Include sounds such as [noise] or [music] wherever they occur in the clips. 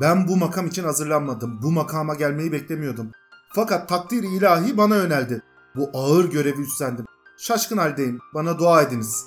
Ben bu makam için hazırlanmadım. Bu makama gelmeyi beklemiyordum. Fakat takdir ilahi bana yöneldi. Bu ağır görevi üstlendim. Şaşkın haldeyim. Bana dua ediniz.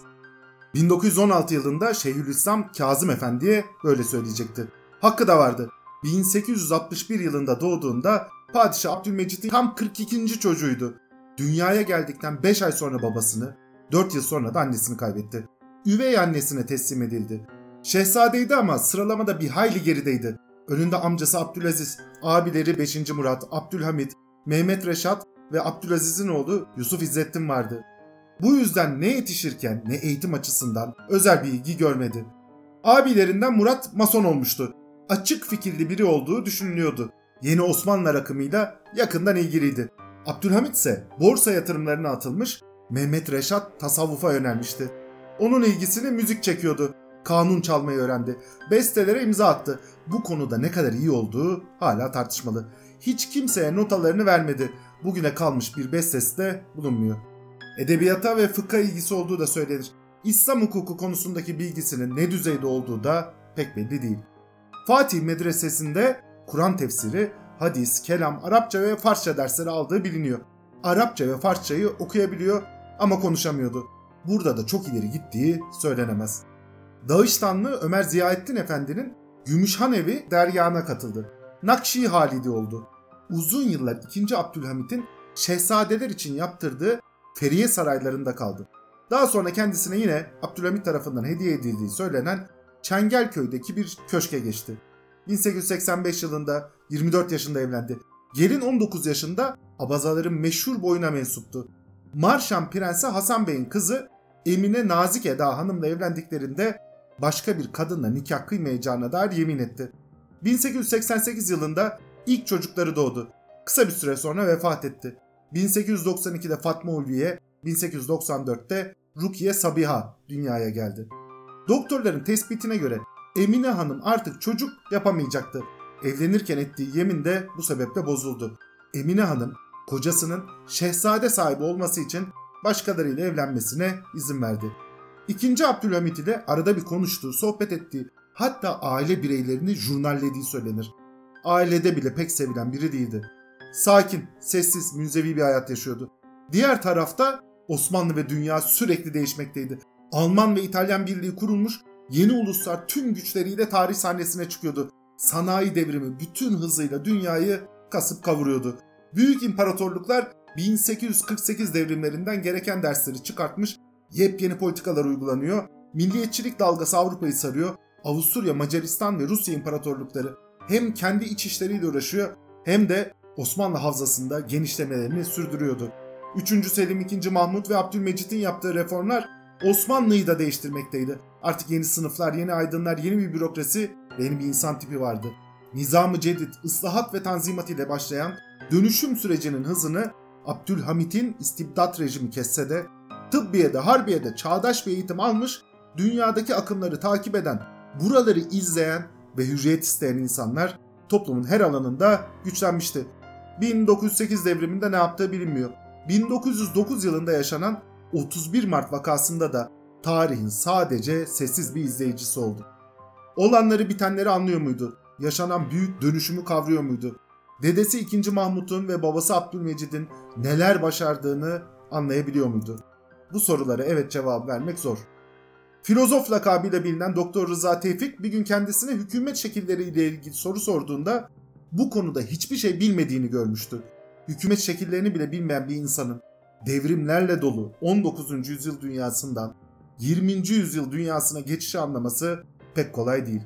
1916 yılında Şeyhülislam Kazım Efendi'ye böyle söyleyecekti. Hakkı da vardı. 1861 yılında doğduğunda Padişah Abdülmecit'in tam 42. çocuğuydu. Dünyaya geldikten 5 ay sonra babasını, 4 yıl sonra da annesini kaybetti. Üvey annesine teslim edildi. Şehzadeydi ama sıralamada bir hayli gerideydi. Önünde amcası Abdülaziz, abileri 5. Murat, Abdülhamit, Mehmet Reşat ve Abdülaziz'in oğlu Yusuf İzzettin vardı. Bu yüzden ne yetişirken ne eğitim açısından özel bir ilgi görmedi. Abilerinden Murat mason olmuştu. Açık fikirli biri olduğu düşünülüyordu. Yeni Osmanlı akımıyla yakından ilgiliydi. Abdülhamit ise borsa yatırımlarına atılmış, Mehmet Reşat tasavvufa yönelmişti. Onun ilgisini müzik çekiyordu. Kanun çalmayı öğrendi. Bestelere imza attı. Bu konuda ne kadar iyi olduğu hala tartışmalı. Hiç kimseye notalarını vermedi. Bugüne kalmış bir bestesi de bulunmuyor. Edebiyata ve fıkha ilgisi olduğu da söylenir. İslam hukuku konusundaki bilgisinin ne düzeyde olduğu da pek belli değil. Fatih Medresesi'nde Kur'an tefsiri, hadis, kelam, Arapça ve Farsça dersleri aldığı biliniyor. Arapça ve Farsçayı okuyabiliyor ama konuşamıyordu. Burada da çok ileri gittiği söylenemez. Dağıstanlı Ömer Ziyaettin Efendi'nin Gümüşhanevi deryana katıldı. Nakşi Halidi oldu. Uzun yıllar 2. Abdülhamit'in şehzadeler için yaptırdığı Feriye saraylarında kaldı. Daha sonra kendisine yine Abdülhamit tarafından hediye edildiği söylenen Çengelköy'deki bir köşke geçti. 1885 yılında 24 yaşında evlendi. Gelin 19 yaşında Abazaların meşhur boyuna mensuptu. Marşan Prensi Hasan Bey'in kızı Emine Nazik Eda Hanım'la evlendiklerinde başka bir kadınla nikah kıymayacağına dair yemin etti. 1888 yılında ilk çocukları doğdu. Kısa bir süre sonra vefat etti. 1892'de Fatma Ulviye, 1894'te Rukiye Sabiha dünyaya geldi. Doktorların tespitine göre Emine Hanım artık çocuk yapamayacaktı. Evlenirken ettiği yemin de bu sebeple bozuldu. Emine Hanım kocasının şehzade sahibi olması için başkalarıyla evlenmesine izin verdi. İkinci Abdülhamit ile arada bir konuştuğu, sohbet ettiği, hatta aile bireylerini jurnallediği söylenir. Ailede bile pek sevilen biri değildi. Sakin, sessiz, münzevi bir hayat yaşıyordu. Diğer tarafta Osmanlı ve dünya sürekli değişmekteydi. Alman ve İtalyan birliği kurulmuş, yeni uluslar tüm güçleriyle tarih sahnesine çıkıyordu. Sanayi devrimi bütün hızıyla dünyayı kasıp kavuruyordu. Büyük imparatorluklar 1848 devrimlerinden gereken dersleri çıkartmış, yepyeni politikalar uygulanıyor, milliyetçilik dalgası Avrupa'yı sarıyor, Avusturya, Macaristan ve Rusya imparatorlukları hem kendi iç işleriyle uğraşıyor hem de Osmanlı havzasında genişlemelerini sürdürüyordu. 3. Selim 2. Mahmut ve Abdülmecit'in yaptığı reformlar Osmanlı'yı da değiştirmekteydi. Artık yeni sınıflar, yeni aydınlar, yeni bir bürokrasi ve yeni bir insan tipi vardı. Nizam-ı Cedid, ıslahat ve tanzimat ile başlayan dönüşüm sürecinin hızını Abdülhamit'in istibdat rejimi kesse de tıbbiyede, harbiyede çağdaş bir eğitim almış, dünyadaki akımları takip eden, buraları izleyen ve hürriyet isteyen insanlar toplumun her alanında güçlenmişti. 1908 devriminde ne yaptığı bilinmiyor. 1909 yılında yaşanan 31 Mart vakasında da tarihin sadece sessiz bir izleyicisi oldu. Olanları bitenleri anlıyor muydu? Yaşanan büyük dönüşümü kavruyor muydu? Dedesi 2. Mahmut'un ve babası Abdülmecid'in neler başardığını anlayabiliyor muydu? Bu sorulara evet cevap vermek zor. Filozof lakabıyla bilinen Doktor Rıza Tevfik bir gün kendisine hükümet şekilleriyle ilgili soru sorduğunda bu konuda hiçbir şey bilmediğini görmüştü. Hükümet şekillerini bile bilmeyen bir insanın devrimlerle dolu 19. yüzyıl dünyasından 20. yüzyıl dünyasına geçişi anlaması pek kolay değil.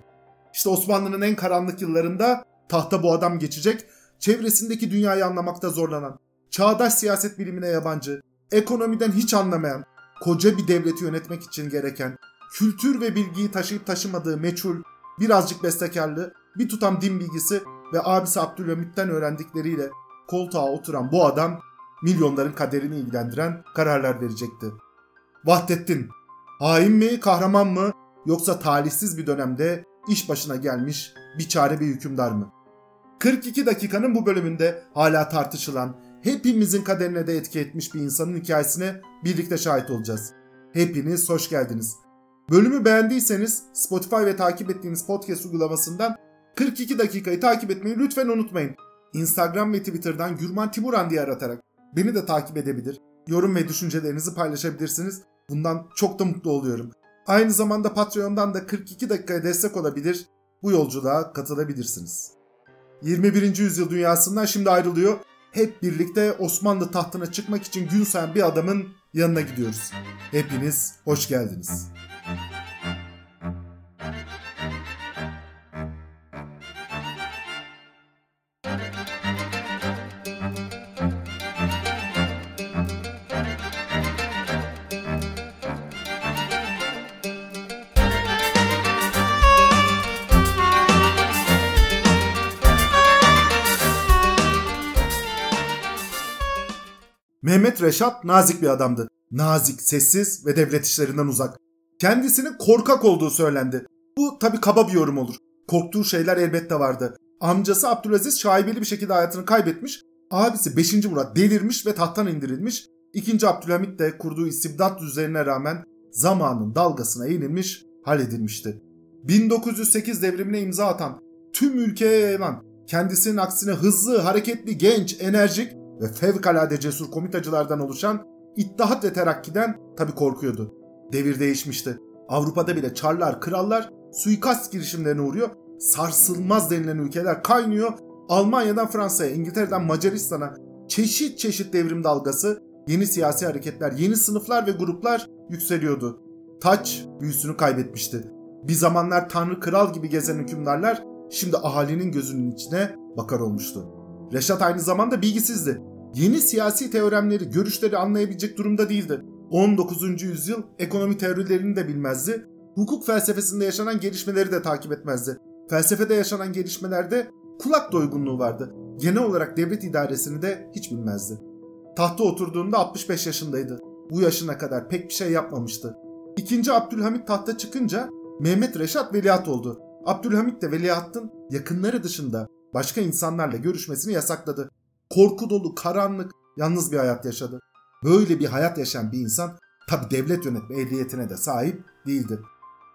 İşte Osmanlı'nın en karanlık yıllarında tahta bu adam geçecek, çevresindeki dünyayı anlamakta zorlanan, çağdaş siyaset bilimine yabancı, ekonomiden hiç anlamayan, koca bir devleti yönetmek için gereken, kültür ve bilgiyi taşıyıp taşımadığı meçhul, birazcık bestekarlı, bir tutam din bilgisi ve abisi Abdülhamit'ten öğrendikleriyle koltuğa oturan bu adam milyonların kaderini ilgilendiren kararlar verecekti. Vahdettin, hain mi, kahraman mı yoksa talihsiz bir dönemde iş başına gelmiş bir çare bir hükümdar mı? 42 dakikanın bu bölümünde hala tartışılan, hepimizin kaderine de etki etmiş bir insanın hikayesine birlikte şahit olacağız. Hepiniz hoş geldiniz. Bölümü beğendiyseniz Spotify ve takip ettiğiniz podcast uygulamasından 42 dakikayı takip etmeyi lütfen unutmayın. Instagram ve Twitter'dan Gürman Timuran diye aratarak beni de takip edebilir. Yorum ve düşüncelerinizi paylaşabilirsiniz. Bundan çok da mutlu oluyorum. Aynı zamanda Patreon'dan da 42 dakikaya destek olabilir, bu yolculuğa katılabilirsiniz. 21. yüzyıl dünyasından şimdi ayrılıyor. Hep birlikte Osmanlı tahtına çıkmak için gün sayan bir adamın yanına gidiyoruz. Hepiniz hoş geldiniz. Mehmet Reşat nazik bir adamdı. Nazik, sessiz ve devlet işlerinden uzak. Kendisinin korkak olduğu söylendi. Bu tabi kaba bir yorum olur. Korktuğu şeyler elbette vardı. Amcası Abdülaziz şaibeli bir şekilde hayatını kaybetmiş. Abisi 5. Murat delirmiş ve tahttan indirilmiş. 2. Abdülhamit de kurduğu istibdat düzenine rağmen zamanın dalgasına eğilmiş, halledilmişti. 1908 devrimine imza atan, tüm ülkeye yayılan, kendisinin aksine hızlı, hareketli, genç, enerjik ve fevkalade cesur komitacılardan oluşan İttihat ve Terakki'den tabi korkuyordu. Devir değişmişti. Avrupa'da bile çarlar, krallar suikast girişimlerine uğruyor. Sarsılmaz denilen ülkeler kaynıyor. Almanya'dan Fransa'ya, İngiltere'den Macaristan'a çeşit çeşit devrim dalgası, yeni siyasi hareketler, yeni sınıflar ve gruplar yükseliyordu. Taç büyüsünü kaybetmişti. Bir zamanlar tanrı kral gibi gezen hükümdarlar şimdi ahalinin gözünün içine bakar olmuştu. Reşat aynı zamanda bilgisizdi yeni siyasi teoremleri, görüşleri anlayabilecek durumda değildi. 19. yüzyıl ekonomi teorilerini de bilmezdi. Hukuk felsefesinde yaşanan gelişmeleri de takip etmezdi. Felsefede yaşanan gelişmelerde kulak doygunluğu vardı. Genel olarak devlet idaresini de hiç bilmezdi. Tahta oturduğunda 65 yaşındaydı. Bu yaşına kadar pek bir şey yapmamıştı. İkinci Abdülhamit tahta çıkınca Mehmet Reşat veliaht oldu. Abdülhamit de veliahtın yakınları dışında başka insanlarla görüşmesini yasakladı korku dolu, karanlık, yalnız bir hayat yaşadı. Böyle bir hayat yaşayan bir insan tabi devlet yönetme ehliyetine de sahip değildi.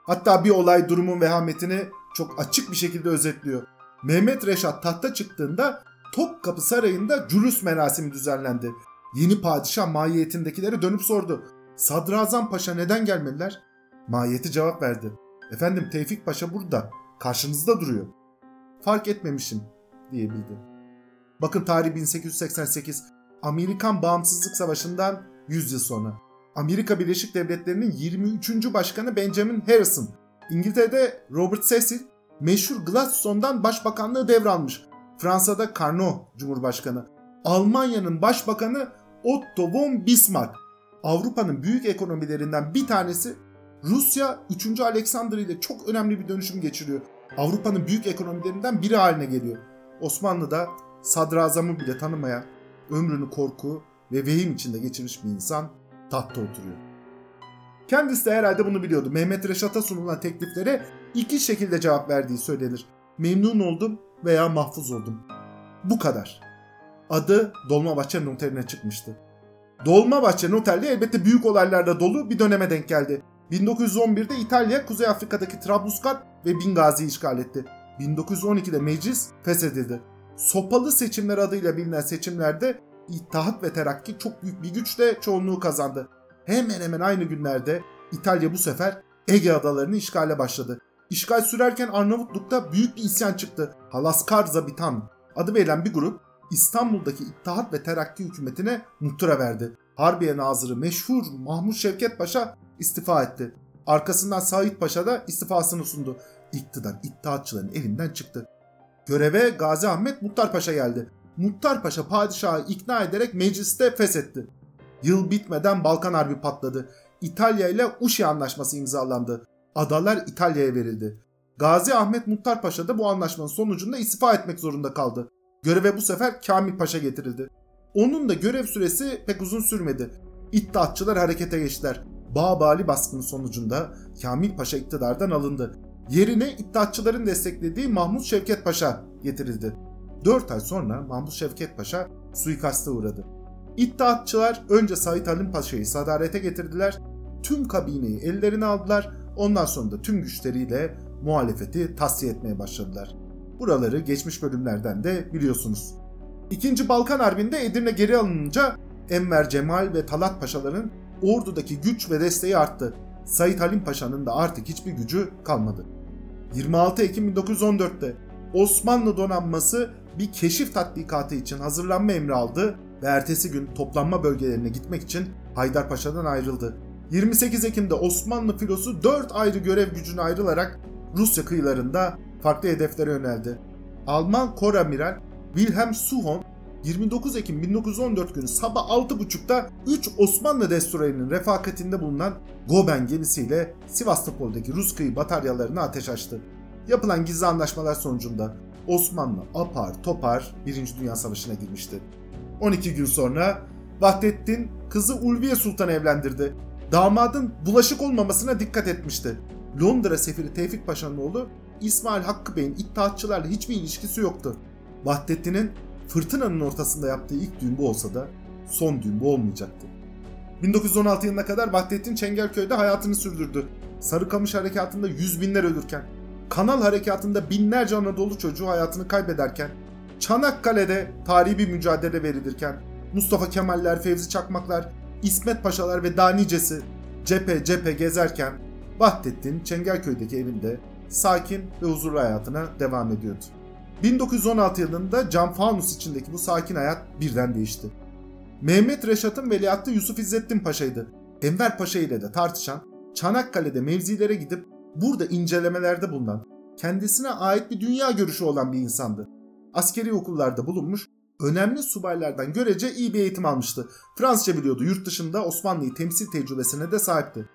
Hatta bir olay durumun vehametini çok açık bir şekilde özetliyor. Mehmet Reşat tahta çıktığında Topkapı Sarayı'nda cülüs merasimi düzenlendi. Yeni padişah mahiyetindekileri dönüp sordu. Sadrazam Paşa neden gelmediler? Mahiyeti cevap verdi. Efendim Tevfik Paşa burada. Karşınızda duruyor. Fark etmemişim diyebildi. Bakın tarih 1888. Amerikan Bağımsızlık Savaşı'ndan 100 yıl sonra. Amerika Birleşik Devletleri'nin 23. Başkanı Benjamin Harrison. İngiltere'de Robert Cecil meşhur Gladstone'dan başbakanlığı devralmış. Fransa'da Carnot Cumhurbaşkanı. Almanya'nın başbakanı Otto von Bismarck. Avrupa'nın büyük ekonomilerinden bir tanesi Rusya 3. Alexander ile çok önemli bir dönüşüm geçiriyor. Avrupa'nın büyük ekonomilerinden biri haline geliyor. Osmanlı da sadrazamı bile tanımayan, ömrünü korku ve vehim içinde geçirmiş bir insan tahtta oturuyor. Kendisi de herhalde bunu biliyordu. Mehmet Reşat'a sunulan tekliflere iki şekilde cevap verdiği söylenir. Memnun oldum veya mahfuz oldum. Bu kadar. Adı Dolmabahçe Noterine çıkmıştı. Dolmabahçe Noterli elbette büyük olaylarla dolu bir döneme denk geldi. 1911'de İtalya Kuzey Afrika'daki Trablusgarp ve Bingazi'yi işgal etti. 1912'de meclis feshedildi sopalı seçimler adıyla bilinen seçimlerde İttihat ve Terakki çok büyük bir güçle çoğunluğu kazandı. Hemen hemen aynı günlerde İtalya bu sefer Ege adalarını işgale başladı. İşgal sürerken Arnavutluk'ta büyük bir isyan çıktı. Halaskar Zabitan adı verilen bir grup İstanbul'daki İttihat ve Terakki hükümetine muhtıra verdi. Harbiye Nazırı meşhur Mahmut Şevket Paşa istifa etti. Arkasından Said Paşa da istifasını sundu. İktidar İttihatçıların elinden çıktı. Göreve Gazi Ahmet Muhtar Paşa geldi. Muhtar Paşa padişahı ikna ederek mecliste feshetti. Yıl bitmeden Balkan Harbi patladı. İtalya ile Uşi Anlaşması imzalandı. Adalar İtalya'ya verildi. Gazi Ahmet Muhtar Paşa da bu anlaşmanın sonucunda istifa etmek zorunda kaldı. Göreve bu sefer Kamil Paşa getirildi. Onun da görev süresi pek uzun sürmedi. İttihatçılar harekete geçtiler. Bağbali baskının sonucunda Kamil Paşa iktidardan alındı. Yerine İttihatçıların desteklediği Mahmut Şevket Paşa getirildi. 4 ay sonra Mahmut Şevket Paşa suikasta uğradı. İttihatçılar önce Said Halim Paşa'yı sadarete getirdiler, tüm kabineyi ellerine aldılar, ondan sonra da tüm güçleriyle muhalefeti tasfiye etmeye başladılar. Buraları geçmiş bölümlerden de biliyorsunuz. İkinci Balkan Harbi'nde Edirne geri alınınca Enver Cemal ve Talat Paşaların ordudaki güç ve desteği arttı. Said Halim Paşa'nın da artık hiçbir gücü kalmadı. 26 Ekim 1914'te Osmanlı donanması bir keşif tatbikatı için hazırlanma emri aldı ve ertesi gün toplanma bölgelerine gitmek için Haydarpaşa'dan ayrıldı. 28 Ekim'de Osmanlı filosu 4 ayrı görev gücüne ayrılarak Rusya kıyılarında farklı hedeflere yöneldi. Alman Koramiral Wilhelm Suhon 29 Ekim 1914 günü sabah 6.30'da 3 Osmanlı destroyerinin refakatinde bulunan Goben gemisiyle Sivastopol'daki Rus kıyı bataryalarına ateş açtı. Yapılan gizli anlaşmalar sonucunda Osmanlı apar topar 1. Dünya Savaşı'na girmişti. 12 gün sonra Vahdettin kızı Ulviye Sultan evlendirdi. Damadın bulaşık olmamasına dikkat etmişti. Londra sefiri Tevfik Paşa'nın oğlu İsmail Hakkı Bey'in iddiatçılarla hiçbir ilişkisi yoktu. Vahdettin'in fırtınanın ortasında yaptığı ilk düğün bu olsa da son düğün bu olmayacaktı. 1916 yılına kadar Vahdettin Çengelköy'de hayatını sürdürdü. Sarıkamış harekatında yüz binler ölürken, Kanal harekatında binlerce Anadolu çocuğu hayatını kaybederken, Çanakkale'de tarihi bir mücadele verilirken, Mustafa Kemaller, Fevzi Çakmaklar, İsmet Paşalar ve Danicesi cephe cephe gezerken Vahdettin Çengelköy'deki evinde sakin ve huzurlu hayatına devam ediyordu. 1916 yılında cam fanus içindeki bu sakin hayat birden değişti. Mehmet Reşat'ın veliahtı Yusuf İzzettin Paşa'ydı. Enver Paşa ile de tartışan, Çanakkale'de mevzilere gidip burada incelemelerde bulunan, kendisine ait bir dünya görüşü olan bir insandı. Askeri okullarda bulunmuş, önemli subaylardan görece iyi bir eğitim almıştı. Fransızca biliyordu, yurt dışında Osmanlı'yı temsil tecrübesine de sahipti.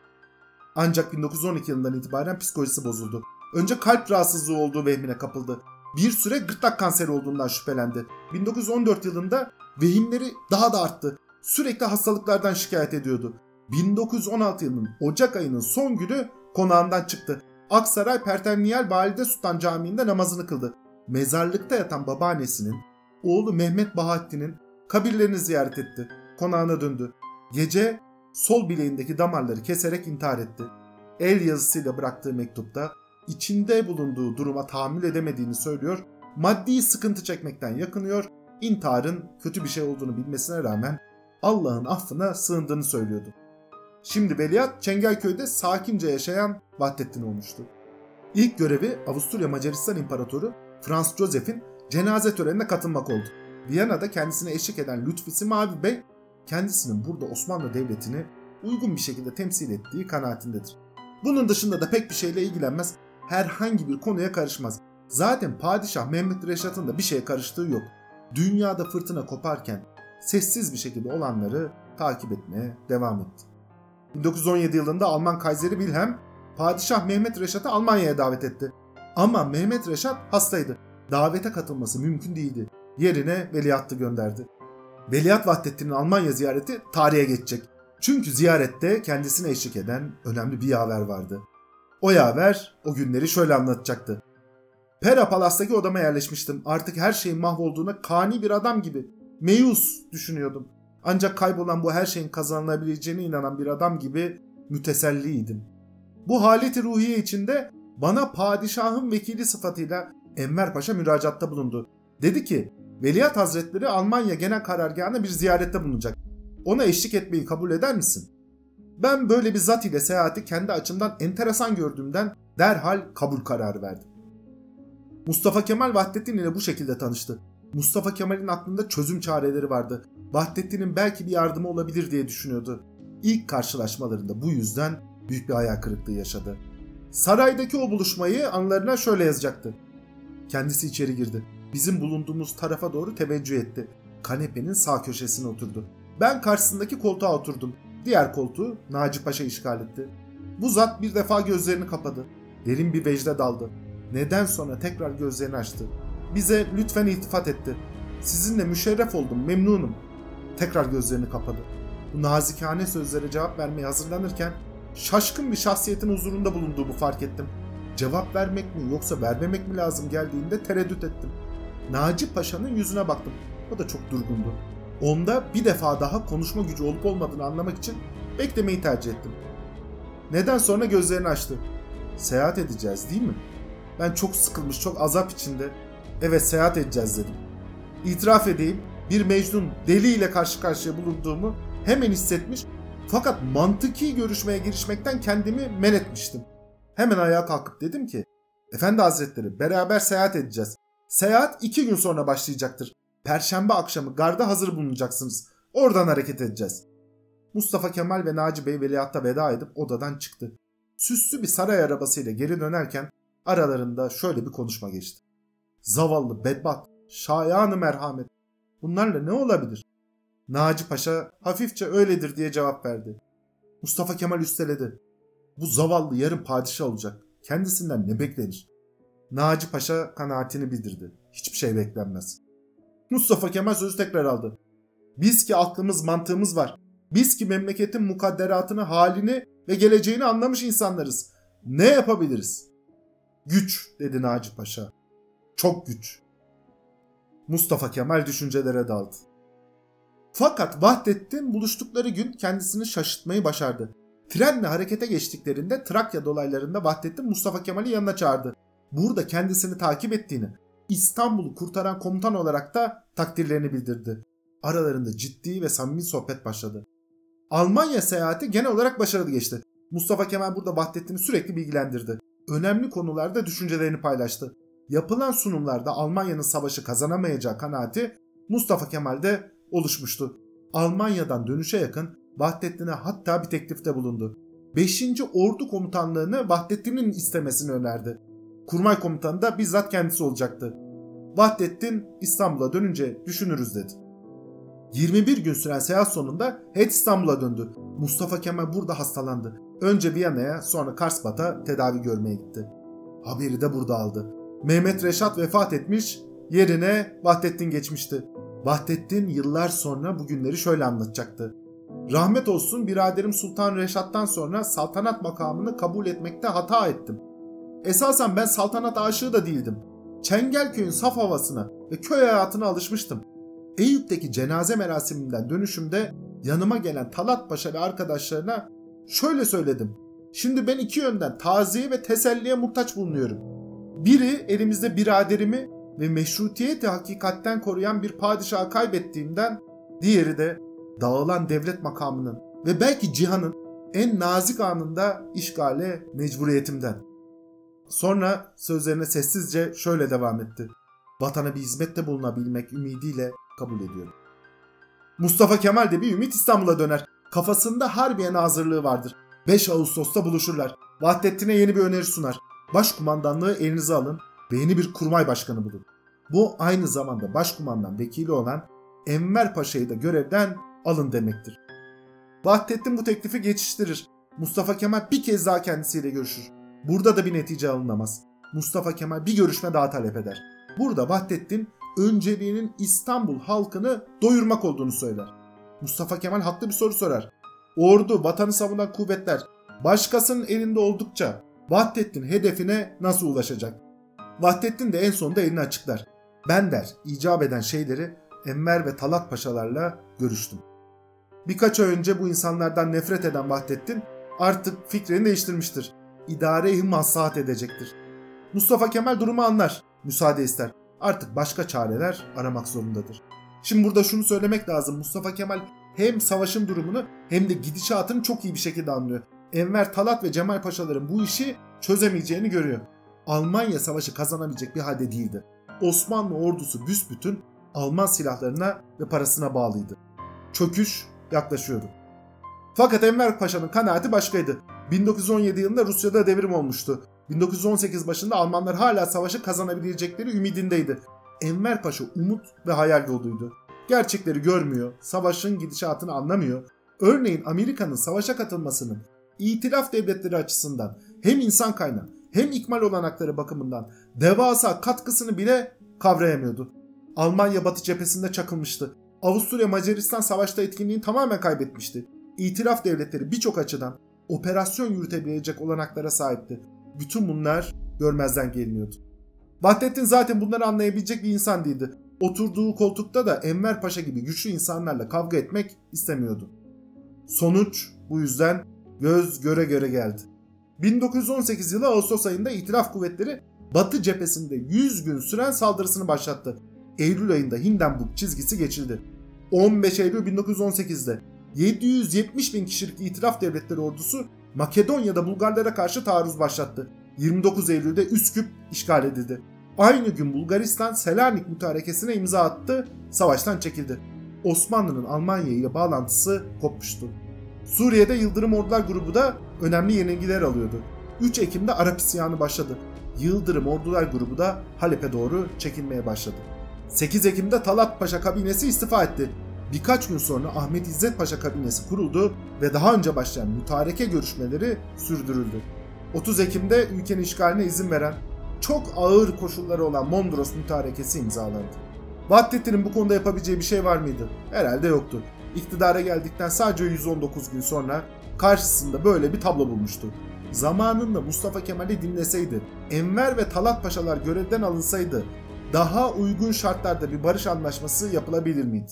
Ancak 1912 yılından itibaren psikolojisi bozuldu. Önce kalp rahatsızlığı olduğu vehmine kapıldı. Bir süre gırtlak kanseri olduğundan şüphelendi. 1914 yılında vehimleri daha da arttı. Sürekli hastalıklardan şikayet ediyordu. 1916 yılının Ocak ayının son günü konağından çıktı. Aksaray Perterniyel Valide Sultan Camii'nde namazını kıldı. Mezarlıkta yatan babaannesinin, oğlu Mehmet Bahattin'in kabirlerini ziyaret etti. Konağına döndü. Gece sol bileğindeki damarları keserek intihar etti. El yazısıyla bıraktığı mektupta içinde bulunduğu duruma tahammül edemediğini söylüyor, maddi sıkıntı çekmekten yakınıyor, intiharın kötü bir şey olduğunu bilmesine rağmen Allah'ın affına sığındığını söylüyordu. Şimdi Veliaht Çengelköy'de sakince yaşayan Vahdettin olmuştu. İlk görevi Avusturya Macaristan İmparatoru Franz Joseph'in cenaze törenine katılmak oldu. Viyana'da kendisine eşlik eden Lütfi Simavi Bey kendisinin burada Osmanlı Devleti'ni uygun bir şekilde temsil ettiği kanaatindedir. Bunun dışında da pek bir şeyle ilgilenmez, herhangi bir konuya karışmaz. Zaten Padişah Mehmet Reşat'ın da bir şeye karıştığı yok. Dünyada fırtına koparken sessiz bir şekilde olanları takip etmeye devam etti. 1917 yılında Alman Kayseri Wilhelm, Padişah Mehmet Reşat'ı Almanya'ya davet etti. Ama Mehmet Reşat hastaydı. Davete katılması mümkün değildi. Yerine veliahtı gönderdi. Veliaht Vahdettin'in Almanya ziyareti tarihe geçecek. Çünkü ziyarette kendisine eşlik eden önemli bir yaver vardı. O yaver o günleri şöyle anlatacaktı. Pera Palas'taki odama yerleşmiştim. Artık her şeyin mahvolduğuna kani bir adam gibi. Meyus düşünüyordum. Ancak kaybolan bu her şeyin kazanılabileceğine inanan bir adam gibi müteselliydim. Bu haleti ruhiye içinde bana padişahın vekili sıfatıyla Enver Paşa müracaatta bulundu. Dedi ki Veliaht Hazretleri Almanya Genel Karargahı'na bir ziyarette bulunacak. Ona eşlik etmeyi kabul eder misin? Ben böyle bir zat ile seyahati kendi açımdan enteresan gördüğümden derhal kabul kararı verdim. Mustafa Kemal Vahdettin ile bu şekilde tanıştı. Mustafa Kemal'in aklında çözüm çareleri vardı. Vahdettin'in belki bir yardımı olabilir diye düşünüyordu. İlk karşılaşmalarında bu yüzden büyük bir hayal kırıklığı yaşadı. Saraydaki o buluşmayı anılarına şöyle yazacaktı. Kendisi içeri girdi. Bizim bulunduğumuz tarafa doğru teveccüh etti. Kanepenin sağ köşesine oturdu. Ben karşısındaki koltuğa oturdum. Diğer koltuğu Naci Paşa işgal etti. Bu zat bir defa gözlerini kapadı. Derin bir vecde daldı. Neden sonra tekrar gözlerini açtı. Bize lütfen iltifat etti. Sizinle müşerref oldum, memnunum. Tekrar gözlerini kapadı. Bu nazikane sözlere cevap vermeye hazırlanırken şaşkın bir şahsiyetin huzurunda bulunduğumu fark ettim. Cevap vermek mi yoksa vermemek mi lazım geldiğinde tereddüt ettim. Naci Paşa'nın yüzüne baktım. O da çok durgundu. Onda bir defa daha konuşma gücü olup olmadığını anlamak için beklemeyi tercih ettim. Neden sonra gözlerini açtı. Seyahat edeceğiz değil mi? Ben çok sıkılmış, çok azap içinde Evet seyahat edeceğiz dedim. İtiraf edeyim bir Mecnun deliyle karşı karşıya bulunduğumu hemen hissetmiş fakat mantıki görüşmeye girişmekten kendimi men etmiştim. Hemen ayağa kalkıp dedim ki Efendi Hazretleri beraber seyahat edeceğiz. Seyahat iki gün sonra başlayacaktır. Perşembe akşamı garda hazır bulunacaksınız. Oradan hareket edeceğiz. Mustafa Kemal ve Naci Bey veliahta veda edip odadan çıktı. Süslü bir saray arabasıyla geri dönerken aralarında şöyle bir konuşma geçti. Zavallı, bedbat, şayanı merhamet. Bunlarla ne olabilir? Naci Paşa hafifçe öyledir diye cevap verdi. Mustafa Kemal üsteledi. Bu zavallı yarın padişah olacak. Kendisinden ne beklenir? Naci Paşa kanaatini bildirdi. Hiçbir şey beklenmez. Mustafa Kemal sözü tekrar aldı. Biz ki aklımız mantığımız var. Biz ki memleketin mukadderatını, halini ve geleceğini anlamış insanlarız. Ne yapabiliriz? Güç dedi Naci Paşa. Çok güç. Mustafa Kemal düşüncelere daldı. Fakat Vahdettin buluştukları gün kendisini şaşırtmayı başardı. Trenle harekete geçtiklerinde Trakya dolaylarında Vahdettin Mustafa Kemal'i yanına çağırdı. Burada kendisini takip ettiğini, İstanbul'u kurtaran komutan olarak da takdirlerini bildirdi. Aralarında ciddi ve samimi sohbet başladı. Almanya seyahati genel olarak başarılı geçti. Mustafa Kemal burada Vahdettin'i sürekli bilgilendirdi. Önemli konularda düşüncelerini paylaştı. Yapılan sunumlarda Almanya'nın savaşı kazanamayacağı kanaati Mustafa Kemal'de oluşmuştu. Almanya'dan dönüşe yakın Vahdettin'e hatta bir teklifte bulundu. 5. Ordu Komutanlığını Vahdettin'in istemesini önerdi. Kurmay komutanı da bizzat kendisi olacaktı. Vahdettin İstanbul'a dönünce düşünürüz dedi. 21 gün süren seyahat sonunda Het İstanbul'a döndü. Mustafa Kemal burada hastalandı. Önce Viyana'ya sonra Karsbat'a tedavi görmeye gitti. Haberi de burada aldı. Mehmet Reşat vefat etmiş, yerine Vahdettin geçmişti. Vahdettin yıllar sonra bu günleri şöyle anlatacaktı. Rahmet olsun biraderim Sultan Reşat'tan sonra saltanat makamını kabul etmekte hata ettim. Esasen ben saltanat aşığı da değildim. Çengelköy'ün saf havasına ve köy hayatına alışmıştım. Eyüp'teki cenaze merasiminden dönüşümde yanıma gelen Talat Paşa ve arkadaşlarına şöyle söyledim. Şimdi ben iki yönden taziye ve teselliye muhtaç bulunuyorum. Biri elimizde biraderimi ve meşrutiyeti hakikatten koruyan bir padişahı kaybettiğimden, diğeri de dağılan devlet makamının ve belki cihanın en nazik anında işgale mecburiyetimden. Sonra sözlerine sessizce şöyle devam etti. Vatana bir hizmette bulunabilmek ümidiyle kabul ediyorum. Mustafa Kemal de bir ümit İstanbul'a döner. Kafasında Harbiye hazırlığı vardır. 5 Ağustos'ta buluşurlar. Vahdettin'e yeni bir öneri sunar. Başkumandanlığı elinize alın ve yeni bir kurmay başkanı bulun. Bu aynı zamanda başkumandan vekili olan Enver Paşa'yı da görevden alın demektir. Vahdettin bu teklifi geçiştirir. Mustafa Kemal bir kez daha kendisiyle görüşür. Burada da bir netice alınamaz. Mustafa Kemal bir görüşme daha talep eder. Burada Vahdettin önceliğinin İstanbul halkını doyurmak olduğunu söyler. Mustafa Kemal haklı bir soru sorar. Ordu, vatanı savunan kuvvetler başkasının elinde oldukça Vahdettin hedefine nasıl ulaşacak? Vahdettin de en sonunda elini açıklar. Ben der icap eden şeyleri Enver ve Talat paşalarla görüştüm. Birkaç ay önce bu insanlardan nefret eden Vahdettin artık fikrini değiştirmiştir. İdare-i maslahat edecektir. Mustafa Kemal durumu anlar, müsaade ister. Artık başka çareler aramak zorundadır. Şimdi burada şunu söylemek lazım. Mustafa Kemal hem savaşın durumunu hem de gidişatını çok iyi bir şekilde anlıyor. Enver Talat ve Cemal Paşaların bu işi çözemeyeceğini görüyor. Almanya savaşı kazanabilecek bir halde değildi. Osmanlı ordusu büsbütün Alman silahlarına ve parasına bağlıydı. Çöküş yaklaşıyordu. Fakat Enver Paşa'nın kanaati başkaydı. 1917 yılında Rusya'da devrim olmuştu. 1918 başında Almanlar hala savaşı kazanabilecekleri ümidindeydi. Enver Paşa umut ve hayal doluydu. Gerçekleri görmüyor, savaşın gidişatını anlamıyor. Örneğin Amerika'nın savaşa katılmasının itilaf devletleri açısından hem insan kaynağı hem ikmal olanakları bakımından devasa katkısını bile kavrayamıyordu. Almanya batı cephesinde çakılmıştı. Avusturya Macaristan savaşta etkinliğini tamamen kaybetmişti. İtilaf devletleri birçok açıdan operasyon yürütebilecek olanaklara sahipti. Bütün bunlar görmezden geliniyordu. Vahdettin zaten bunları anlayabilecek bir insan değildi. Oturduğu koltukta da Enver Paşa gibi güçlü insanlarla kavga etmek istemiyordu. Sonuç bu yüzden göz göre göre geldi. 1918 yılı Ağustos ayında İtilaf kuvvetleri Batı cephesinde 100 gün süren saldırısını başlattı. Eylül ayında Hindenburg çizgisi geçildi. 15 Eylül 1918'de 770 bin kişilik itiraf devletleri ordusu Makedonya'da Bulgarlara karşı taarruz başlattı. 29 Eylül'de Üsküp işgal edildi. Aynı gün Bulgaristan Selanik mütarekesine imza attı, savaştan çekildi. Osmanlı'nın Almanya ile bağlantısı kopmuştu. Suriye'de Yıldırım Ordular grubu da önemli yenilgiler alıyordu. 3 Ekim'de Arap isyanı başladı. Yıldırım Ordular grubu da Halep'e doğru çekilmeye başladı. 8 Ekim'de Talat Paşa kabinesi istifa etti. Birkaç gün sonra Ahmet İzzet Paşa kabinesi kuruldu ve daha önce başlayan mütareke görüşmeleri sürdürüldü. 30 Ekim'de ülkenin işgaline izin veren çok ağır koşulları olan Mondros mütarekesi imzalandı. Vahdettin'in bu konuda yapabileceği bir şey var mıydı? Herhalde yoktu. İktidara geldikten sadece 119 gün sonra karşısında böyle bir tablo bulmuştu. Zamanında Mustafa Kemal'i dinleseydi, Enver ve Talat Paşalar görevden alınsaydı daha uygun şartlarda bir barış anlaşması yapılabilir miydi?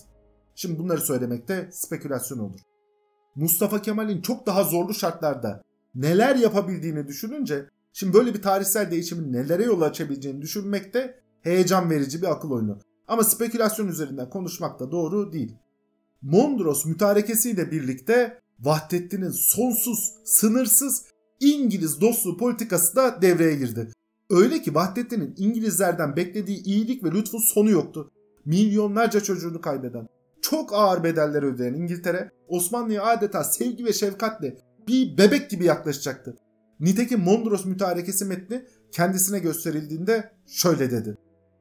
Şimdi bunları söylemekte spekülasyon olur. Mustafa Kemal'in çok daha zorlu şartlarda neler yapabildiğini düşününce şimdi böyle bir tarihsel değişimin nelere yol açabileceğini düşünmekte heyecan verici bir akıl oyunu. Ama spekülasyon üzerinden konuşmak da doğru değil. Mondros mütarekesiyle birlikte Vahdettin'in sonsuz, sınırsız İngiliz dostluğu politikası da devreye girdi. Öyle ki Vahdettin'in İngilizlerden beklediği iyilik ve lütfun sonu yoktu. Milyonlarca çocuğunu kaybeden, çok ağır bedeller ödeyen İngiltere Osmanlı'ya adeta sevgi ve şefkatle bir bebek gibi yaklaşacaktı. Nitekim Mondros mütarekesi metni kendisine gösterildiğinde şöyle dedi.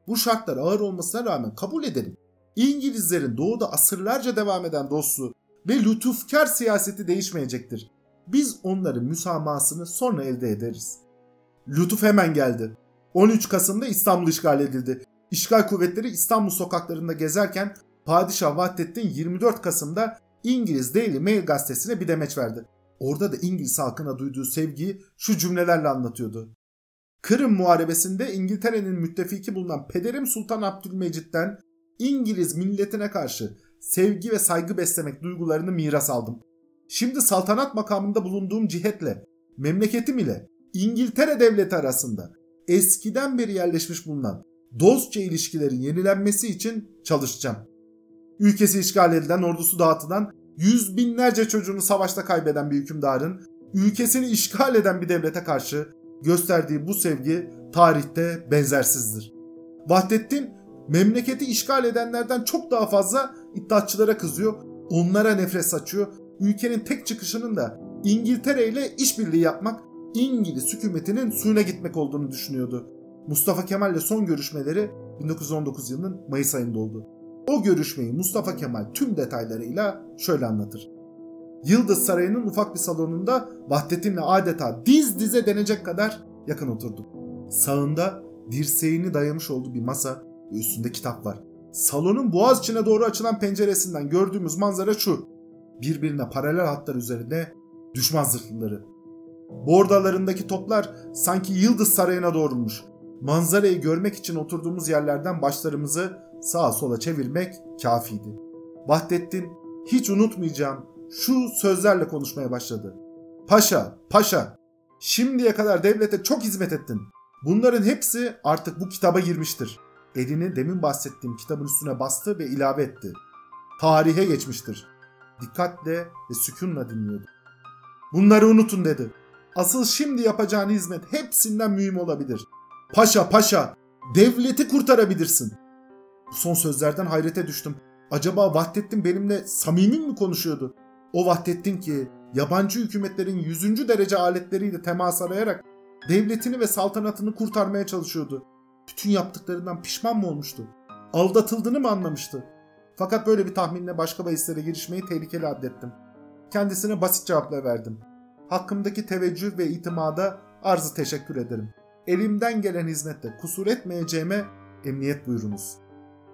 Bu şartlar ağır olmasına rağmen kabul edelim. İngilizlerin doğuda asırlarca devam eden dostluğu ve lütufkar siyaseti değişmeyecektir. Biz onların müsamahasını sonra elde ederiz. Lütuf hemen geldi. 13 Kasım'da İstanbul işgal edildi. İşgal kuvvetleri İstanbul sokaklarında gezerken Padişah Vahdettin 24 Kasım'da İngiliz Daily Mail gazetesine bir demeç verdi. Orada da İngiliz halkına duyduğu sevgiyi şu cümlelerle anlatıyordu. Kırım Muharebesi'nde İngiltere'nin müttefiki bulunan Pederim Sultan Abdülmecit'ten İngiliz milletine karşı sevgi ve saygı beslemek duygularını miras aldım. Şimdi saltanat makamında bulunduğum cihetle, memleketim ile İngiltere devleti arasında eskiden beri yerleşmiş bulunan dostça ilişkilerin yenilenmesi için çalışacağım. Ülkesi işgal edilen, ordusu dağıtılan, yüz binlerce çocuğunu savaşta kaybeden bir hükümdarın, ülkesini işgal eden bir devlete karşı gösterdiği bu sevgi tarihte benzersizdir. Vahdettin memleketi işgal edenlerden çok daha fazla iddiatçılara kızıyor, onlara nefret saçıyor. Ülkenin tek çıkışının da İngiltere ile işbirliği yapmak, İngiliz hükümetinin suyuna gitmek olduğunu düşünüyordu. Mustafa Kemal ile son görüşmeleri 1919 yılının Mayıs ayında oldu. O görüşmeyi Mustafa Kemal tüm detaylarıyla şöyle anlatır. Yıldız Sarayı'nın ufak bir salonunda Vahdettin'le adeta diz dize denecek kadar yakın oturduk. Sağında dirseğini dayamış olduğu bir masa ve üstünde kitap var. Salonun boğaz içine doğru açılan penceresinden gördüğümüz manzara şu. Birbirine paralel hatlar üzerinde düşman zırhlıları. Bordalarındaki toplar sanki Yıldız Sarayı'na doğrulmuş. Manzarayı görmek için oturduğumuz yerlerden başlarımızı sağa sola çevirmek kafiydi. Vahdettin hiç unutmayacağım şu sözlerle konuşmaya başladı. Paşa, paşa, şimdiye kadar devlete çok hizmet ettin. Bunların hepsi artık bu kitaba girmiştir. Elini demin bahsettiğim kitabın üstüne bastı ve ilave etti. Tarihe geçmiştir. Dikkatle ve sükunla dinliyordu. Bunları unutun dedi. Asıl şimdi yapacağın hizmet hepsinden mühim olabilir. Paşa paşa devleti kurtarabilirsin. Bu son sözlerden hayrete düştüm. Acaba Vahdettin benimle samimi mi konuşuyordu? O Vahdettin ki yabancı hükümetlerin yüzüncü derece aletleriyle temas arayarak devletini ve saltanatını kurtarmaya çalışıyordu. Bütün yaptıklarından pişman mı olmuştu? Aldatıldığını mı anlamıştı? Fakat böyle bir tahminle başka bahislere girişmeyi tehlikeli addettim. Kendisine basit cevaplar verdim. Hakkımdaki teveccüh ve itimada arzı teşekkür ederim. Elimden gelen hizmette kusur etmeyeceğime emniyet buyurunuz.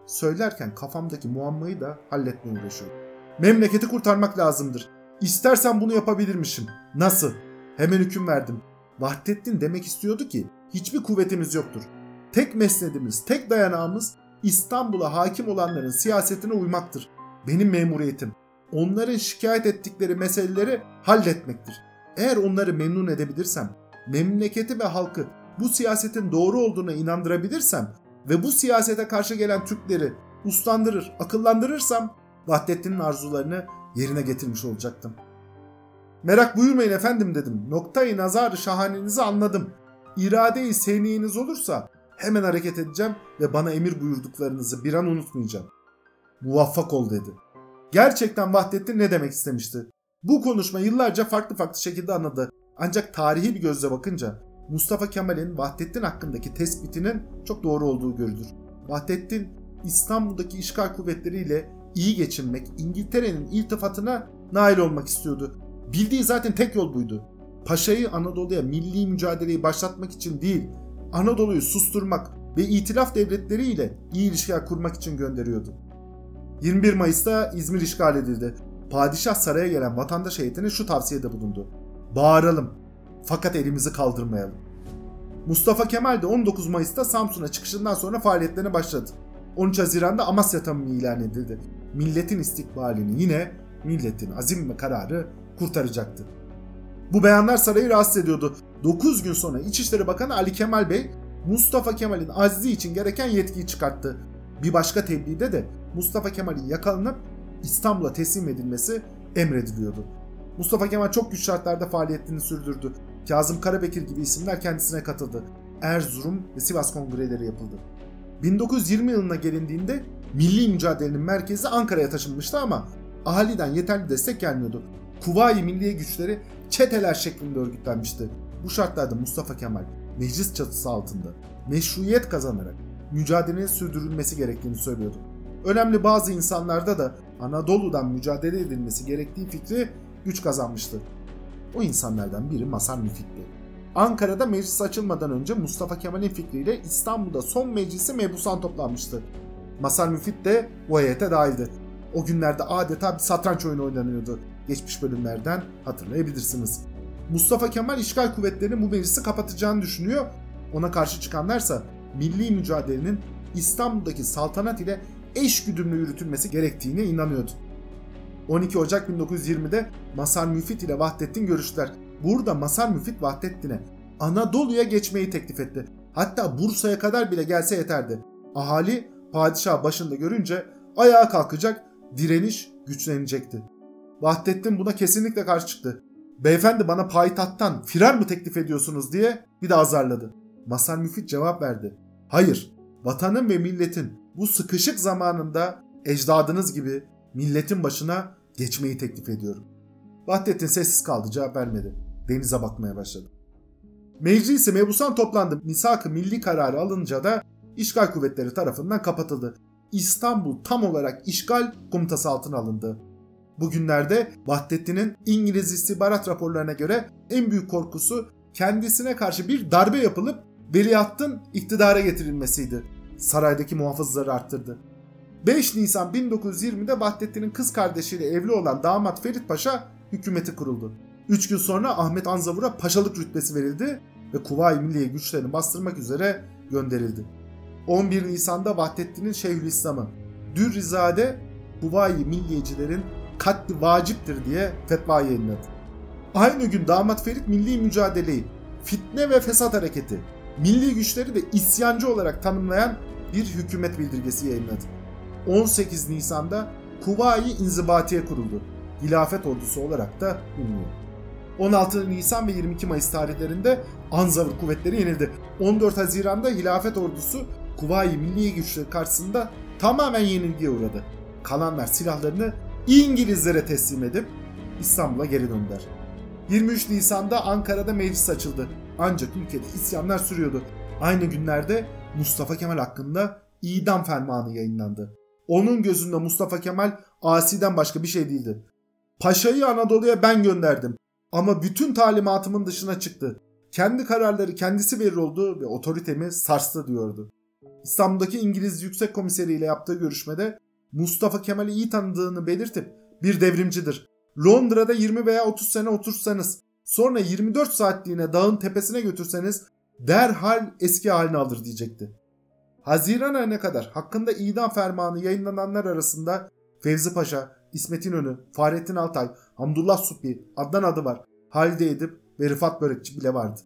Söylerken kafamdaki muammayı da halletmeye uğraşıyorum. Memleketi kurtarmak lazımdır. İstersen bunu yapabilirmişim. Nasıl? Hemen hüküm verdim. Vahdettin demek istiyordu ki hiçbir kuvvetimiz yoktur. Tek mesnedimiz, tek dayanağımız İstanbul'a hakim olanların siyasetine uymaktır. Benim memuriyetim. Onların şikayet ettikleri meseleleri halletmektir. Eğer onları memnun edebilirsem memleketi ve halkı bu siyasetin doğru olduğuna inandırabilirsem ve bu siyasete karşı gelen Türkleri uslandırır, akıllandırırsam Vahdettin'in arzularını yerine getirmiş olacaktım. Merak buyurmayın efendim dedim. Noktayı nazarı şahanenizi anladım. İrade-i seniyeniz olursa hemen hareket edeceğim ve bana emir buyurduklarınızı bir an unutmayacağım. Muvaffak ol dedi. Gerçekten Vahdettin ne demek istemişti? Bu konuşma yıllarca farklı farklı şekilde anladı. Ancak tarihi bir gözle bakınca Mustafa Kemal'in Vahdettin hakkındaki tespitinin çok doğru olduğu görülür. Vahdettin İstanbul'daki işgal kuvvetleriyle iyi geçinmek, İngiltere'nin iltifatına nail olmak istiyordu. Bildiği zaten tek yol buydu. Paşa'yı Anadolu'ya milli mücadeleyi başlatmak için değil, Anadolu'yu susturmak ve itilaf devletleriyle iyi ilişkiler kurmak için gönderiyordu. 21 Mayıs'ta İzmir işgal edildi. Padişah saraya gelen vatandaş heyetine şu tavsiyede bulundu. Bağıralım fakat elimizi kaldırmayalım. Mustafa Kemal de 19 Mayıs'ta Samsun'a çıkışından sonra faaliyetlerine başladı. 13 Haziran'da Amasya tamımı ilan edildi. Milletin istikbalini yine milletin azim ve kararı kurtaracaktı. Bu beyanlar sarayı rahatsız ediyordu. 9 gün sonra İçişleri Bakanı Ali Kemal Bey Mustafa Kemal'in azli için gereken yetkiyi çıkarttı. Bir başka tebliğde de Mustafa Kemal'in yakalanıp İstanbul'a teslim edilmesi emrediliyordu. Mustafa Kemal çok güç şartlarda faaliyetini sürdürdü. Kazım Karabekir gibi isimler kendisine katıldı. Erzurum ve Sivas kongreleri yapıldı. 1920 yılına gelindiğinde milli mücadelenin merkezi Ankara'ya taşınmıştı ama ahaliden yeterli destek gelmiyordu. Kuvayi Milliye güçleri çeteler şeklinde örgütlenmişti. Bu şartlarda Mustafa Kemal meclis çatısı altında meşruiyet kazanarak mücadelenin sürdürülmesi gerektiğini söylüyordu. Önemli bazı insanlarda da Anadolu'dan mücadele edilmesi gerektiği fikri güç kazanmıştı. O insanlardan biri Masar Müfit'ti. Ankara'da meclis açılmadan önce Mustafa Kemal'in fikriyle İstanbul'da son meclisi mebusan toplanmıştı. Masar Müfit de bu heyete dahildi. O günlerde adeta bir satranç oyunu oynanıyordu. Geçmiş bölümlerden hatırlayabilirsiniz. Mustafa Kemal işgal kuvvetlerinin bu meclisi kapatacağını düşünüyor. Ona karşı çıkanlarsa milli mücadelenin İstanbul'daki saltanat ile eş güdümlü yürütülmesi gerektiğine inanıyordu. 12 Ocak 1920'de Masar Müfit ile Vahdettin görüştüler. Burada Masar Müfit Vahdettin'e Anadolu'ya geçmeyi teklif etti. Hatta Bursa'ya kadar bile gelse yeterdi. Ahali padişah başında görünce ayağa kalkacak, direniş güçlenecekti. Vahdettin buna kesinlikle karşı çıktı. Beyefendi bana payitahttan firar mı teklif ediyorsunuz diye bir de azarladı. Masar Müfit cevap verdi. Hayır, vatanın ve milletin bu sıkışık zamanında ecdadınız gibi milletin başına geçmeyi teklif ediyorum. Vahdettin sessiz kaldı cevap vermedi. Denize bakmaya başladı. Meclisi mebusan toplandı. Misak-ı milli kararı alınca da işgal kuvvetleri tarafından kapatıldı. İstanbul tam olarak işgal komutası altına alındı. Bugünlerde Vahdettin'in İngiliz istihbarat raporlarına göre en büyük korkusu kendisine karşı bir darbe yapılıp veliahtın iktidara getirilmesiydi. Saraydaki muhafızları arttırdı. 5 Nisan 1920'de Vahdettin'in kız kardeşiyle evli olan damat Ferit Paşa hükümeti kuruldu. 3 gün sonra Ahmet Anzavur'a paşalık rütbesi verildi ve Kuvayi Milliye güçlerini bastırmak üzere gönderildi. 11 Nisan'da Vahdettin'in Şeyhülislam'ı Dürrizade Kuvayi Milliyecilerin katli vaciptir diye fetva yayınladı. Aynı gün damat Ferit milli mücadeleyi, fitne ve fesat hareketi, milli güçleri de isyancı olarak tanımlayan bir hükümet bildirgesi yayınladı. 18 Nisan'da Kuvayi İnzibatiye kuruldu. Hilafet ordusu olarak da biliniyor. 16 Nisan ve 22 Mayıs tarihlerinde Anzavur kuvvetleri yenildi. 14 Haziran'da Hilafet ordusu Kuvayi Milliye güçleri karşısında tamamen yenilgiye uğradı. Kalanlar silahlarını İngilizlere teslim edip İstanbul'a geri döndüler. 23 Nisan'da Ankara'da meclis açıldı. Ancak ülkede isyanlar sürüyordu. Aynı günlerde Mustafa Kemal hakkında idam fermanı yayınlandı. Onun gözünde Mustafa Kemal asiden başka bir şey değildi. Paşayı Anadolu'ya ben gönderdim ama bütün talimatımın dışına çıktı. Kendi kararları kendisi verir oldu ve otoritemi sarstı diyordu. İstanbul'daki İngiliz Yüksek Komiseri ile yaptığı görüşmede Mustafa Kemal'i iyi tanıdığını belirtip bir devrimcidir. Londra'da 20 veya 30 sene otursanız sonra 24 saatliğine dağın tepesine götürseniz derhal eski haline alır diyecekti. Haziran ayına kadar hakkında idam fermanı yayınlananlar arasında Fevzi Paşa, İsmet İnönü, Fahrettin Altay, Hamdullah Suppi, Adnan Adı var, Halide Edip ve Rıfat Börekçi bile vardı.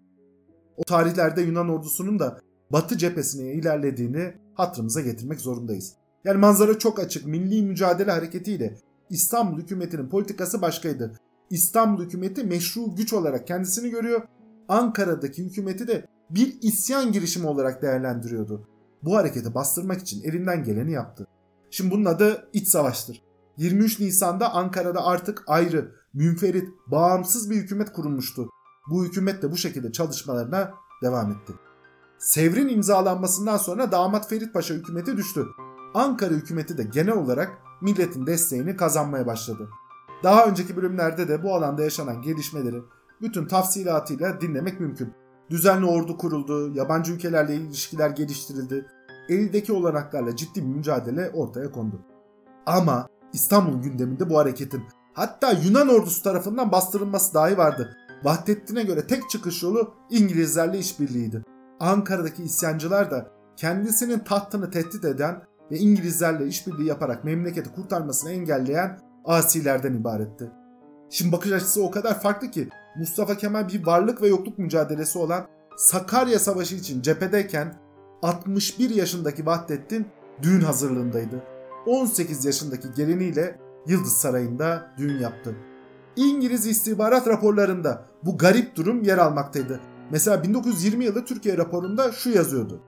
o tarihlerde Yunan ordusunun da Batı cephesine ilerlediğini hatırımıza getirmek zorundayız. Yani manzara çok açık. Milli mücadele hareketiyle İstanbul hükümetinin politikası başkaydı. İstanbul hükümeti meşru güç olarak kendisini görüyor. Ankara'daki hükümeti de bir isyan girişimi olarak değerlendiriyordu. Bu hareketi bastırmak için elinden geleni yaptı. Şimdi bunun adı iç savaştır. 23 Nisan'da Ankara'da artık ayrı, münferit, bağımsız bir hükümet kurulmuştu. Bu hükümet de bu şekilde çalışmalarına devam etti. Sevr'in imzalanmasından sonra damat Ferit Paşa hükümeti düştü. Ankara hükümeti de genel olarak milletin desteğini kazanmaya başladı. Daha önceki bölümlerde de bu alanda yaşanan gelişmeleri bütün tafsilatıyla dinlemek mümkün. Düzenli ordu kuruldu, yabancı ülkelerle ilişkiler geliştirildi, eldeki olanaklarla ciddi bir mücadele ortaya kondu. Ama İstanbul gündeminde bu hareketin hatta Yunan ordusu tarafından bastırılması dahi vardı. Vahdettin'e göre tek çıkış yolu İngilizlerle işbirliğiydi. Ankara'daki isyancılar da kendisinin tahtını tehdit eden ve İngilizlerle işbirliği yaparak memleketi kurtarmasını engelleyen asilerden ibaretti. Şimdi bakış açısı o kadar farklı ki Mustafa Kemal bir varlık ve yokluk mücadelesi olan Sakarya Savaşı için cephedeyken 61 yaşındaki Vahdettin düğün hazırlığındaydı. 18 yaşındaki geliniyle Yıldız Sarayı'nda düğün yaptı. İngiliz istihbarat raporlarında bu garip durum yer almaktaydı. Mesela 1920 yılı Türkiye raporunda şu yazıyordu.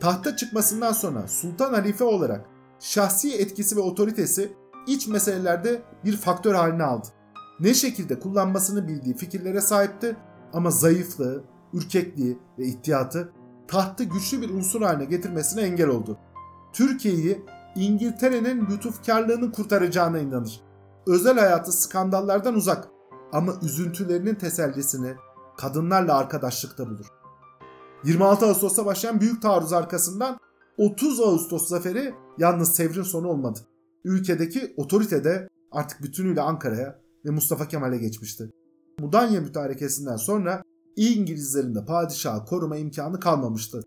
Tahta çıkmasından sonra Sultan Halife olarak şahsi etkisi ve otoritesi iç meselelerde bir faktör haline aldı. Ne şekilde kullanmasını bildiği fikirlere sahipti ama zayıflığı, ürkekliği ve ihtiyatı tahtı güçlü bir unsur haline getirmesine engel oldu. Türkiye'yi İngiltere'nin lütufkarlığını kurtaracağına inanır. Özel hayatı skandallardan uzak ama üzüntülerinin tesellisini kadınlarla arkadaşlıkta bulur. 26 Ağustos'ta başlayan büyük taarruz arkasından 30 Ağustos zaferi yalnız Sevr'in sonu olmadı. Ülkedeki otorite de artık bütünüyle Ankara'ya ve Mustafa Kemal'e geçmişti. Mudanya mütarekesinden sonra İngilizlerin de padişahı koruma imkanı kalmamıştı.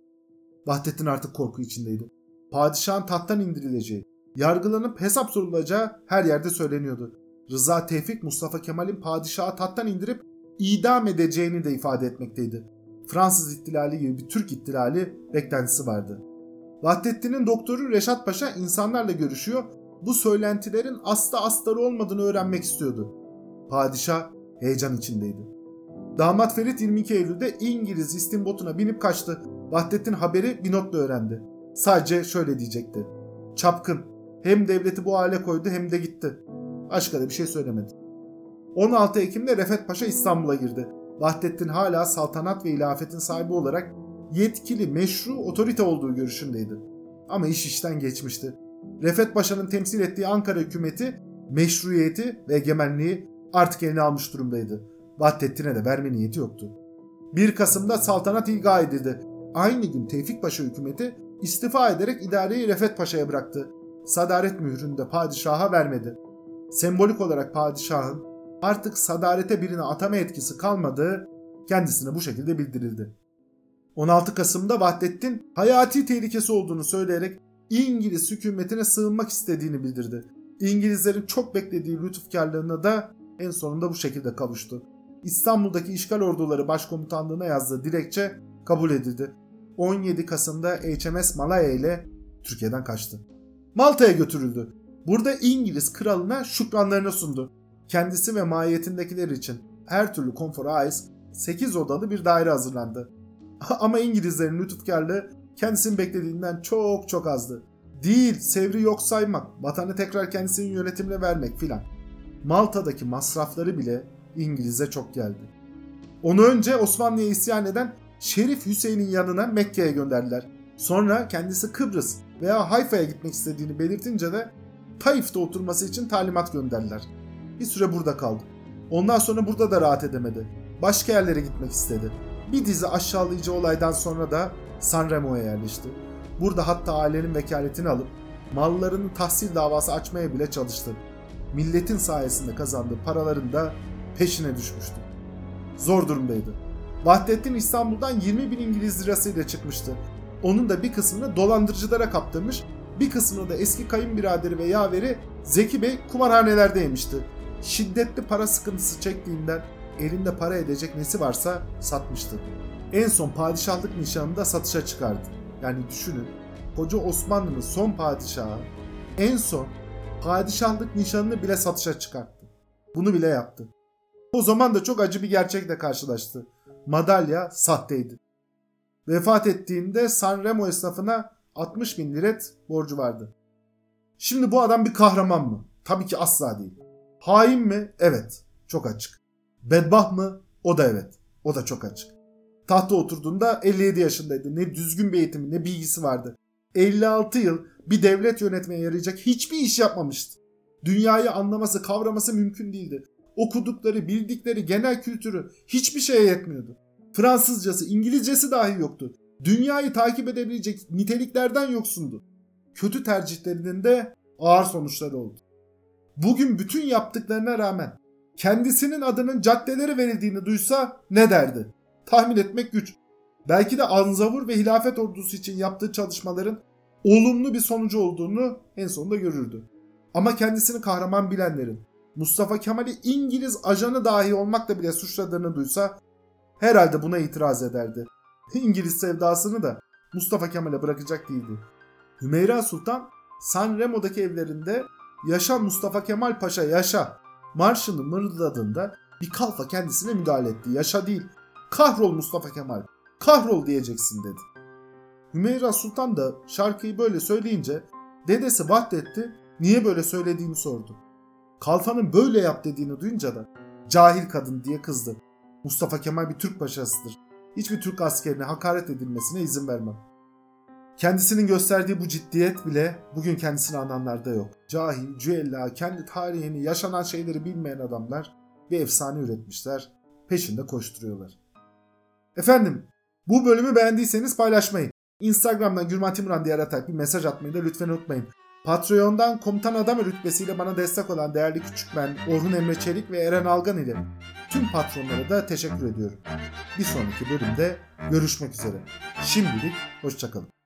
Vahdettin artık korku içindeydi. Padişahın tahttan indirileceği, yargılanıp hesap sorulacağı her yerde söyleniyordu. Rıza Tevfik Mustafa Kemal'in padişahı tahttan indirip idam edeceğini de ifade etmekteydi. Fransız ihtilali gibi bir Türk ihtilali beklentisi vardı. Vahdettin'in doktoru Reşat Paşa insanlarla görüşüyor, bu söylentilerin asla astarı olmadığını öğrenmek istiyordu. Padişah heyecan içindeydi. Damat Ferit 22 Eylül'de İngiliz istimbotuna binip kaçtı. Vahdettin haberi bir notla öğrendi. Sadece şöyle diyecekti. Çapkın. Hem devleti bu hale koydu hem de gitti. Başka da bir şey söylemedi. 16 Ekim'de Refet Paşa İstanbul'a girdi. Vahdettin hala saltanat ve ilafetin sahibi olarak yetkili, meşru, otorite olduğu görüşündeydi. Ama iş işten geçmişti. Refet Paşa'nın temsil ettiği Ankara hükümeti meşruiyeti ve egemenliği artık eline almış durumdaydı. Vahdettin'e de verme niyeti yoktu. 1 Kasım'da saltanat ilga edildi. Aynı gün Tevfik Paşa hükümeti istifa ederek idareyi Refet Paşa'ya bıraktı. Sadaret mührünü de padişaha vermedi. Sembolik olarak padişahın artık sadarete birine atama etkisi kalmadığı kendisine bu şekilde bildirildi. 16 Kasım'da Vahdettin hayati tehlikesi olduğunu söyleyerek İngiliz hükümetine sığınmak istediğini bildirdi. İngilizlerin çok beklediği lütufkarlığına da en sonunda bu şekilde kavuştu. İstanbul'daki işgal orduları başkomutanlığına yazdığı dilekçe kabul edildi. 17 Kasım'da HMS Malaya ile Türkiye'den kaçtı. Malta'ya götürüldü. Burada İngiliz kralına şükranlarını sundu. Kendisi ve mahiyetindekiler için her türlü konfora ait 8 odalı bir daire hazırlandı. [laughs] Ama İngilizlerin lütufkarlığı kendisinin beklediğinden çok çok azdı. Değil, Sevri yok saymak, vatanı tekrar kendisinin yönetimine vermek filan. Malta'daki masrafları bile İngiliz'e çok geldi. Onu önce Osmanlı'ya isyan eden Şerif Hüseyin'in yanına Mekke'ye gönderdiler. Sonra kendisi Kıbrıs veya Hayfa'ya gitmek istediğini belirtince de Taif'te oturması için talimat gönderdiler. Bir süre burada kaldı. Ondan sonra burada da rahat edemedi. Başka yerlere gitmek istedi. Bir dizi aşağılayıcı olaydan sonra da Sanremo'ya yerleşti. Burada hatta ailenin vekaletini alıp mallarının tahsil davası açmaya bile çalıştı. Milletin sayesinde kazandığı paraların da peşine düşmüştü. Zor durumdaydı. Vahdettin İstanbul'dan 20 bin İngiliz lirasıyla çıkmıştı. Onun da bir kısmını dolandırıcılara kaptırmış, bir kısmını da eski kayınbiraderi ve yaveri Zeki Bey kumarhanelerde yemişti. Şiddetli para sıkıntısı çektiğinden elinde para edecek nesi varsa satmıştı. en son padişahlık nişanını da satışa çıkardı. Yani düşünün koca Osmanlı'nın son padişahı en son padişahlık nişanını bile satışa çıkarttı. Bunu bile yaptı. O zaman da çok acı bir gerçekle karşılaştı. Madalya sahteydi. Vefat ettiğinde Sanremo esnafına 60 bin liret borcu vardı. Şimdi bu adam bir kahraman mı? Tabii ki asla değil. Hain mi? Evet. Çok açık. Bedbah mı? O da evet. O da çok açık. Tahta oturduğunda 57 yaşındaydı. Ne düzgün bir eğitimi ne bilgisi vardı. 56 yıl bir devlet yönetmeye yarayacak hiçbir iş yapmamıştı. Dünyayı anlaması, kavraması mümkün değildi. Okudukları, bildikleri genel kültürü hiçbir şeye yetmiyordu. Fransızcası, İngilizcesi dahi yoktu. Dünyayı takip edebilecek niteliklerden yoksundu. Kötü tercihlerinin de ağır sonuçları oldu. Bugün bütün yaptıklarına rağmen kendisinin adının caddelere verildiğini duysa ne derdi? Tahmin etmek güç. Belki de Anzavur ve hilafet ordusu için yaptığı çalışmaların olumlu bir sonucu olduğunu en sonunda görürdü. Ama kendisini kahraman bilenlerin Mustafa Kemal'i İngiliz ajanı dahi olmakla bile suçladığını duysa herhalde buna itiraz ederdi. İngiliz sevdasını da Mustafa Kemal'e bırakacak değildi. Hümeyra Sultan Sanremo'daki evlerinde Yaşa Mustafa Kemal Paşa yaşa marşını mırıldadığında bir kalfa kendisine müdahale etti. Yaşa değil kahrol Mustafa Kemal kahrol diyeceksin dedi. Hümeyra Sultan da şarkıyı böyle söyleyince dedesi Vahdettin niye böyle söylediğini sordu. Kalfanın böyle yap dediğini duyunca da cahil kadın diye kızdı. Mustafa Kemal bir Türk paşasıdır. Hiçbir Türk askerine hakaret edilmesine izin vermem. Kendisinin gösterdiği bu ciddiyet bile bugün kendisini ananlarda yok. Cahil, cüella, kendi tarihini, yaşanan şeyleri bilmeyen adamlar bir efsane üretmişler. Peşinde koşturuyorlar. Efendim, bu bölümü beğendiyseniz paylaşmayı, Instagram'dan Gürman Timran diye aratarak bir mesaj atmayı da lütfen unutmayın. Patreon'dan komutan adam rütbesiyle bana destek olan değerli küçük ben Orhun Emre Çelik ve Eren Algan ile tüm patronlara da teşekkür ediyorum. Bir sonraki bölümde görüşmek üzere. Şimdilik hoşçakalın.